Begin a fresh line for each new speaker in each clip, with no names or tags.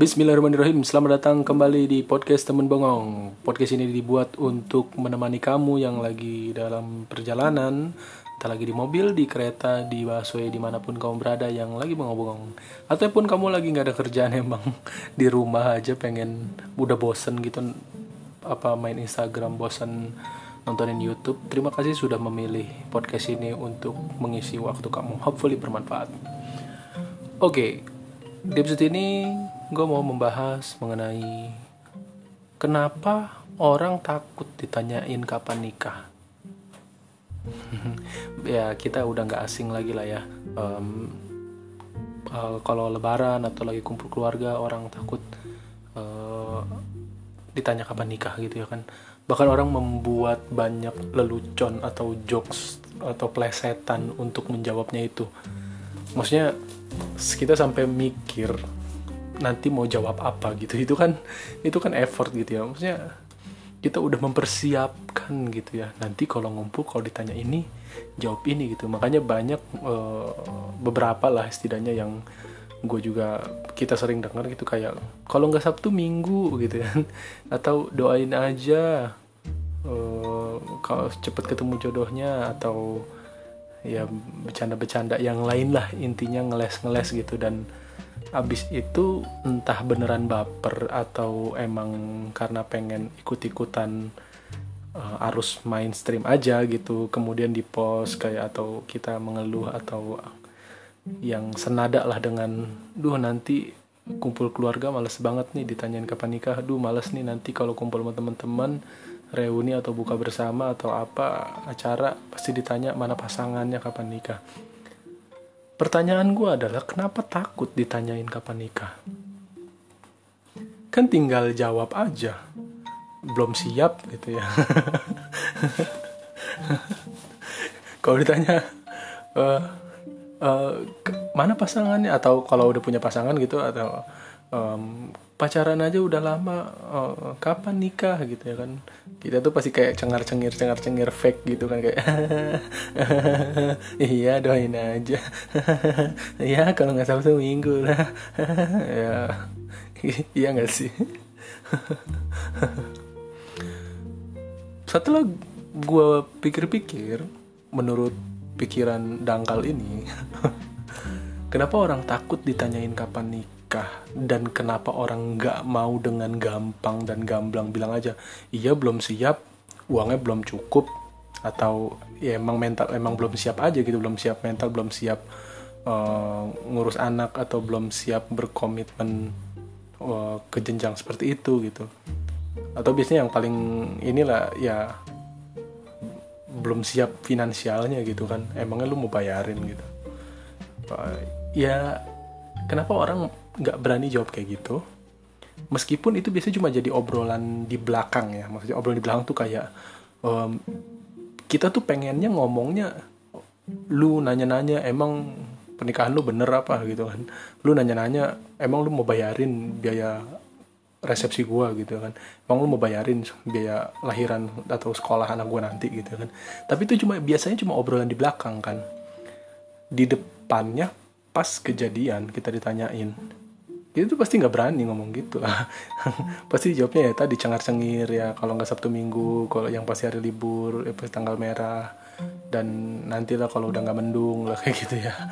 Bismillahirrahmanirrahim. Selamat datang kembali di podcast Temen Bongong. Podcast ini dibuat untuk menemani kamu yang lagi dalam perjalanan Entah lagi di mobil, di kereta, di busway, di mana pun kamu berada yang lagi bengong-bengong Ataupun kamu lagi nggak ada kerjaan emang di rumah aja pengen udah bosen gitu Apa main Instagram, bosen nontonin YouTube. Terima kasih sudah memilih podcast ini untuk mengisi waktu kamu. Hopefully bermanfaat. Oke, di episode ini gue mau membahas mengenai kenapa orang takut ditanyain kapan nikah. ya kita udah nggak asing lagi lah ya. Um, uh, kalau lebaran atau lagi kumpul keluarga orang takut uh, ditanya kapan nikah gitu ya kan. Bahkan orang membuat banyak lelucon atau jokes atau plesetan untuk menjawabnya itu. Maksudnya kita sampai mikir nanti mau jawab apa gitu. Itu kan itu kan effort gitu ya. Maksudnya kita udah mempersiapkan gitu ya. Nanti kalau ngumpul kalau ditanya ini jawab ini gitu. Makanya banyak uh, beberapa lah setidaknya yang gue juga kita sering dengar gitu kayak kalau nggak sabtu minggu gitu ya. Atau doain aja uh, kalau cepet ketemu jodohnya atau ya bercanda-bercanda yang lain lah intinya ngeles-ngeles gitu. Dan abis itu entah beneran baper atau emang karena pengen ikut-ikutan uh, arus mainstream aja gitu kemudian di post kayak atau kita mengeluh atau yang senada lah dengan duh nanti kumpul keluarga males banget nih ditanyain kapan nikah duh males nih nanti kalau kumpul sama teman-teman reuni atau buka bersama atau apa acara pasti ditanya mana pasangannya kapan nikah pertanyaan gue adalah kenapa takut ditanyain kapan nikah? Kan tinggal jawab aja. Belum siap gitu ya. Kalau ditanya uh, uh, mana pasangannya? Atau kalau udah punya pasangan gitu atau um, pacaran aja udah lama uh, kapan nikah gitu ya kan? Kita tuh pasti kayak cengar cengir cengar cengir fake gitu kan kayak iya doain aja. Ya kalau nggak sabtu minggu lah. Ya iya nggak sih? Setelah gue pikir-pikir menurut pikiran dangkal ini kenapa orang takut ditanyain kapan nikah nikah dan kenapa orang nggak mau dengan gampang dan gamblang bilang aja iya belum siap uangnya belum cukup atau ya emang mental emang belum siap aja gitu belum siap mental belum siap uh, ngurus anak atau belum siap berkomitmen uh, ke jenjang seperti itu gitu. Atau biasanya yang paling inilah ya belum siap finansialnya gitu kan emangnya lu mau bayarin? gitu. Uh, ya kenapa orang nggak berani jawab kayak gitu. Meskipun itu biasanya cuma jadi obrolan di belakang ya. Maksudnya obrolan di belakang tuh kayak um, kita tuh pengennya ngomongnya lu nanya-nanya emang pernikahan lu bener apa? gitu kan. Lu nanya-nanya emang lu mau bayarin biaya resepsi gua? gitu kan. Emang lu mau bayarin biaya lahiran atau sekolah anak gua nanti? gitu kan. Tapi itu cuma biasanya cuma obrolan di belakang kan. Di depannya pas kejadian kita ditanyain itu pasti nggak berani ngomong gitu. Pasti jawabnya ya tadi cengar cengir ya kalau nggak sabtu minggu kalau yang pasti hari libur ya pasti tanggal merah. Dan nantilah kalau udah nggak mendung lah kayak gitu ya.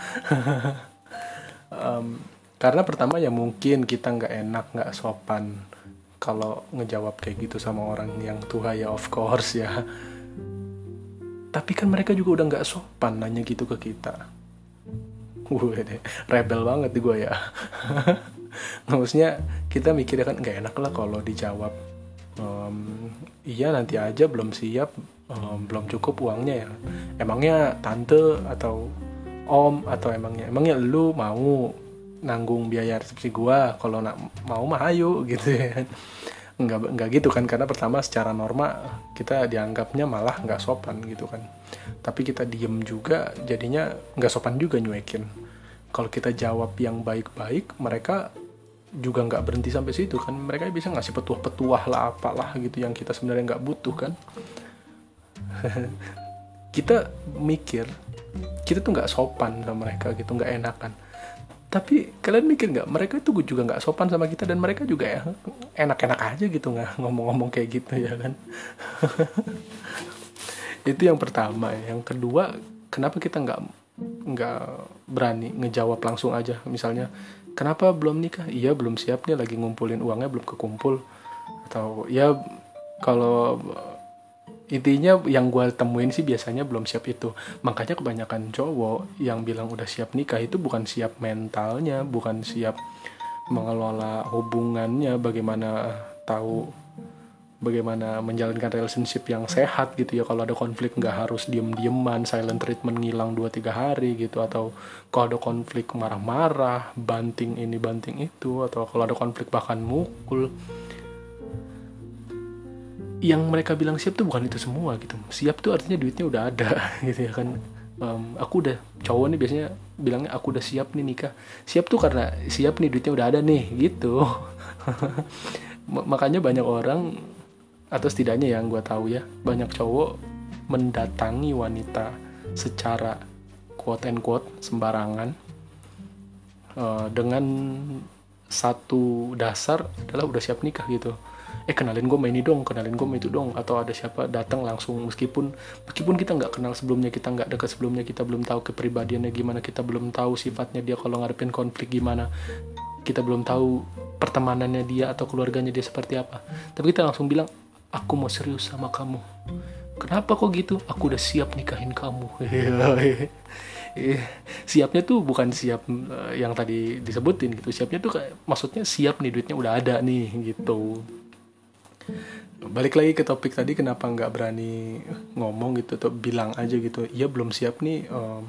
Um, karena pertama ya mungkin kita nggak enak nggak sopan kalau ngejawab kayak gitu sama orang yang tua ya of course ya. Tapi kan mereka juga udah nggak sopan nanya gitu ke kita. Deh rebel banget gue ya maksudnya kita mikirnya kan nggak enak lah kalau dijawab. Um, iya nanti aja belum siap um, belum cukup uangnya ya. Emangnya tante atau om atau emangnya emangnya lu mau nanggung biaya resepsi gua? Kalau nak mau mah ayo gitu ya. Nggak nggak gitu kan karena pertama secara norma kita dianggapnya malah nggak sopan gitu kan. Tapi kita diem juga jadinya nggak sopan juga nyuekin kalau kita jawab yang baik-baik mereka juga nggak berhenti sampai situ kan. Mereka bisa ngasih petuah-petuah lah apalah gitu yang kita sebenarnya nggak butuh kan. Kita mikir kita tuh nggak sopan sama mereka gitu nggak enakan. Tapi kalian mikir nggak mereka itu juga nggak sopan sama kita dan mereka juga ya enak-enak aja gitu nggak ngomong-ngomong kayak gitu ya kan. Itu yang pertama. Yang kedua kenapa kita nggak nggak berani ngejawab langsung aja? Misalnya kenapa belum nikah? Iya belum siap nih lagi ngumpulin uangnya belum kekumpul. Atau ya kalau intinya yang gue temuin sih biasanya belum siap itu. Makanya kebanyakan cowok yang bilang udah siap nikah itu bukan siap mentalnya bukan siap mengelola hubungannya bagaimana tahu bagaimana menjalankan relationship yang sehat gitu ya. Kalau ada konflik nggak harus diem-dieman silent treatment ngilang 2-3 hari gitu. Atau kalau ada konflik marah-marah banting ini banting itu. Atau kalau ada konflik bahkan mukul. Yang mereka bilang siap tuh bukan itu semua gitu. Siap tuh artinya duitnya udah ada gitu ya kan. Um, aku udah cowok nih biasanya bilangnya aku udah siap nih nikah. Siap tuh karena siap nih duitnya udah ada nih gitu. Makanya banyak orang atau setidaknya yang gue tahu ya banyak cowok mendatangi wanita secara quote and quote sembarangan uh, dengan satu dasar adalah udah siap nikah gitu. Eh kenalin gue ini dong kenalin gue itu dong atau ada siapa datang langsung meskipun meskipun kita nggak kenal sebelumnya kita nggak dekat sebelumnya kita belum tahu kepribadiannya gimana kita belum tahu sifatnya dia kalau ngadepin konflik gimana kita belum tahu pertemanannya dia atau keluarganya dia seperti apa. Tapi kita langsung bilang aku mau serius sama kamu. Kenapa kok gitu? Aku udah siap nikahin kamu. Siapnya tuh bukan siap eh, yang tadi disebutin gitu. Siapnya tuh kayak maksudnya siap nih duitnya udah ada nih gitu. Balik lagi ke topik tadi kenapa nggak berani ngomong gitu atau bilang aja gitu. Iya belum siap nih um,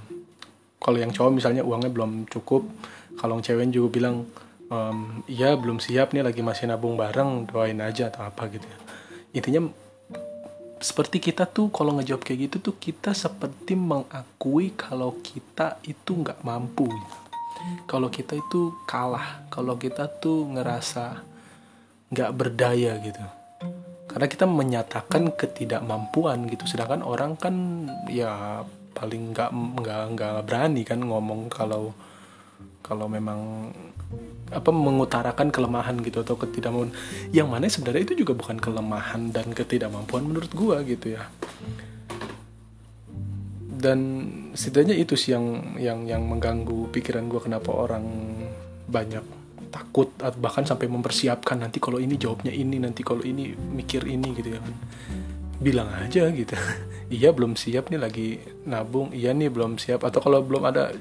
kalau yang cowok misalnya uangnya belum cukup kalau yang cewek juga bilang um, iya belum siap nih lagi masih nabung bareng doain aja atau apa gitu ya intinya seperti kita tuh kalau ngejawab kayak gitu tuh kita seperti mengakui kalau kita itu nggak mampu. Kalau kita itu kalah kalau kita tuh ngerasa nggak berdaya gitu. Karena kita menyatakan ketidakmampuan gitu. Sedangkan orang kan ya paling nggak nggak nggak berani kan ngomong kalau kalau memang apa mengutarakan kelemahan gitu atau ketidakmampuan. Yang mana sebenarnya itu juga bukan kelemahan dan ketidakmampuan menurut gua gitu ya. Dan setidaknya itu sih yang yang yang mengganggu pikiran gua kenapa orang banyak takut bahkan sampai mempersiapkan nanti kalau ini jawabnya ini nanti kalau ini mikir ini gitu ya kan. Bilang aja gitu. Iya belum siap nih lagi nabung. Iya nih belum siap. Atau kalau belum ada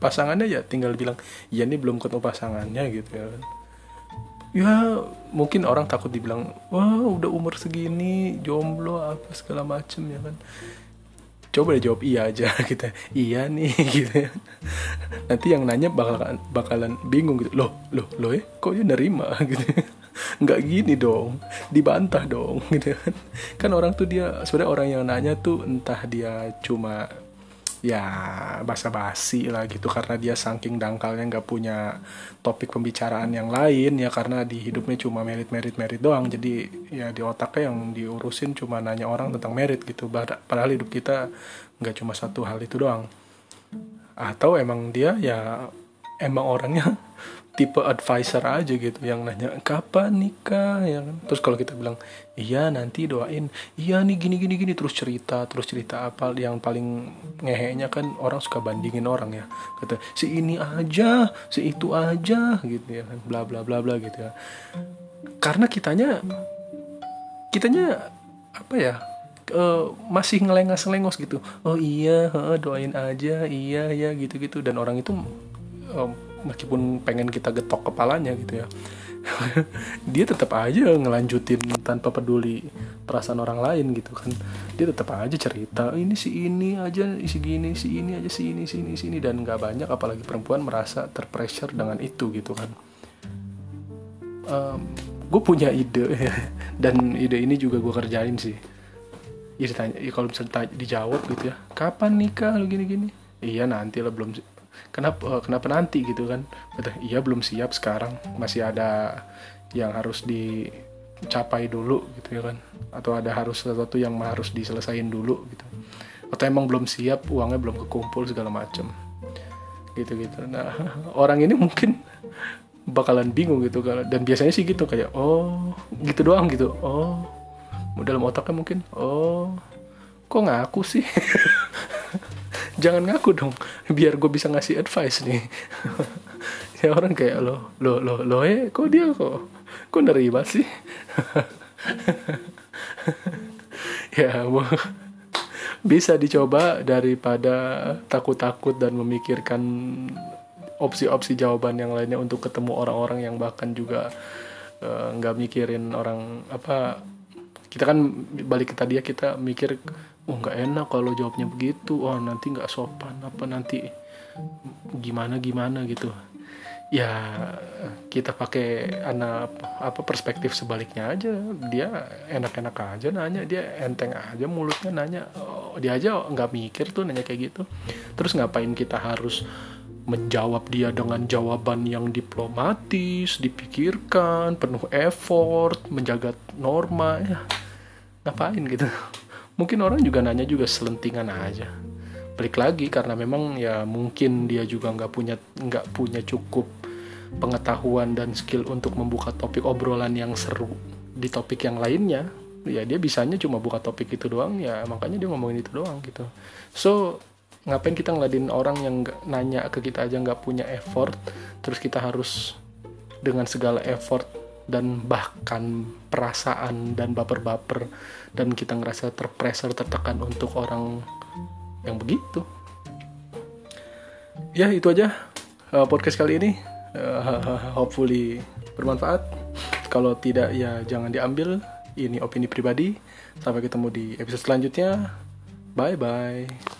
pasangannya ya tinggal bilang iya nih belum ketemu pasangannya gitu ya kan. Ya mungkin orang takut dibilang wah udah umur segini jomblo apa segala macem ya kan. Coba deh jawab iya aja gitu iya nih gitu nanti yang nanya bakalan bakalan bingung gitu. Loh loh loh ya kok dia nerima? Gitu nggak gini dong dibantah dong gitu kan. Kan orang tuh dia sebenarnya orang yang nanya tuh entah dia cuma ya basa-basi lah gitu. Karena dia saking dangkalnya nggak punya topik pembicaraan yang lain ya karena di hidupnya cuma merit merit merit doang. Jadi ya di otaknya yang diurusin cuma nanya orang tentang merit gitu. Padahal hidup kita nggak cuma satu hal itu doang. Atau emang dia ya emang orangnya tipe advisor aja gitu yang nanya kapan nikah? Ya kan? Terus kalau kita bilang iya nanti doain. Iya nih gini gini gini. Terus cerita terus cerita apa yang paling ngehenya kan orang suka bandingin orang ya. Kata si ini aja si itu aja gitu ya kan. Bla bla bla bla gitu ya. Karena kitanya kitanya apa ya uh, masih ngelengas-ngelengos gitu. Oh iya doain aja iya ya gitu-gitu. Dan orang itu um, meskipun pengen kita getok kepalanya gitu ya. Dia tetap aja ngelanjutin tanpa peduli perasaan orang lain gitu kan. Dia tetap aja cerita ini si ini aja si gini si ini aja si ini si ini si ini. Dan nggak banyak apalagi perempuan merasa terpressure dengan itu gitu kan. Um, gue punya ide dan ide ini juga gue kerjain sih. Ya ditanya ya kalau misalnya dijawab gitu ya kapan nikah lu gini gini iya nanti lah belum kenapa uh, kenapa nanti? gitu kan. Kata iya belum siap sekarang. Masih ada yang harus dicapai dulu gitu ya kan. Atau ada harus sesuatu yang harus diselesain dulu gitu. Atau emang belum siap uangnya belum kekumpul segala macam. Gitu-gitu nah orang ini mungkin bakalan bingung gitu kalau dan biasanya sih gitu kayak oh gitu doang gitu. Oh dalam otaknya mungkin oh kok ngaku sih jangan ngaku dong biar gue bisa ngasih advice nih. Ya orang kayak lo lo lo lo eh kok dia kok kok nerima sih? Ya bisa dicoba daripada takut-takut dan memikirkan opsi-opsi jawaban yang lainnya untuk ketemu orang-orang yang bahkan juga eh, nggak uh, mikirin orang apa kita kan balik ke tadi ya kita mikir oh nggak enak kalau jawabnya begitu. Oh nanti nggak sopan. Apa nanti gimana gimana gitu. Ya kita pakai anak apa perspektif sebaliknya aja. Dia enak-enak aja nanya. Dia enteng aja mulutnya nanya. Oh, dia aja nggak mikir tuh nanya kayak gitu. Terus ngapain kita harus menjawab dia dengan jawaban yang diplomatis, dipikirkan, penuh effort, menjaga norma, ya ngapain gitu. Mungkin orang juga nanya juga selentingan aja. Balik lagi karena memang ya mungkin dia juga nggak punya nggak punya cukup pengetahuan dan skill untuk membuka topik obrolan yang seru di topik yang lainnya. Ya dia bisanya cuma buka topik itu doang ya makanya dia ngomongin itu doang gitu. So ngapain kita ngeladin orang yang nanya ke kita aja nggak punya effort terus kita harus dengan segala effort dan bahkan perasaan dan baper-baper dan kita ngerasa terpressure tertekan untuk orang yang begitu. Ya itu aja uh, podcast kali ini. Uh, hopefully bermanfaat. Kalau tidak ya jangan diambil. Ini opini pribadi. Sampai ketemu di episode selanjutnya. Bye bye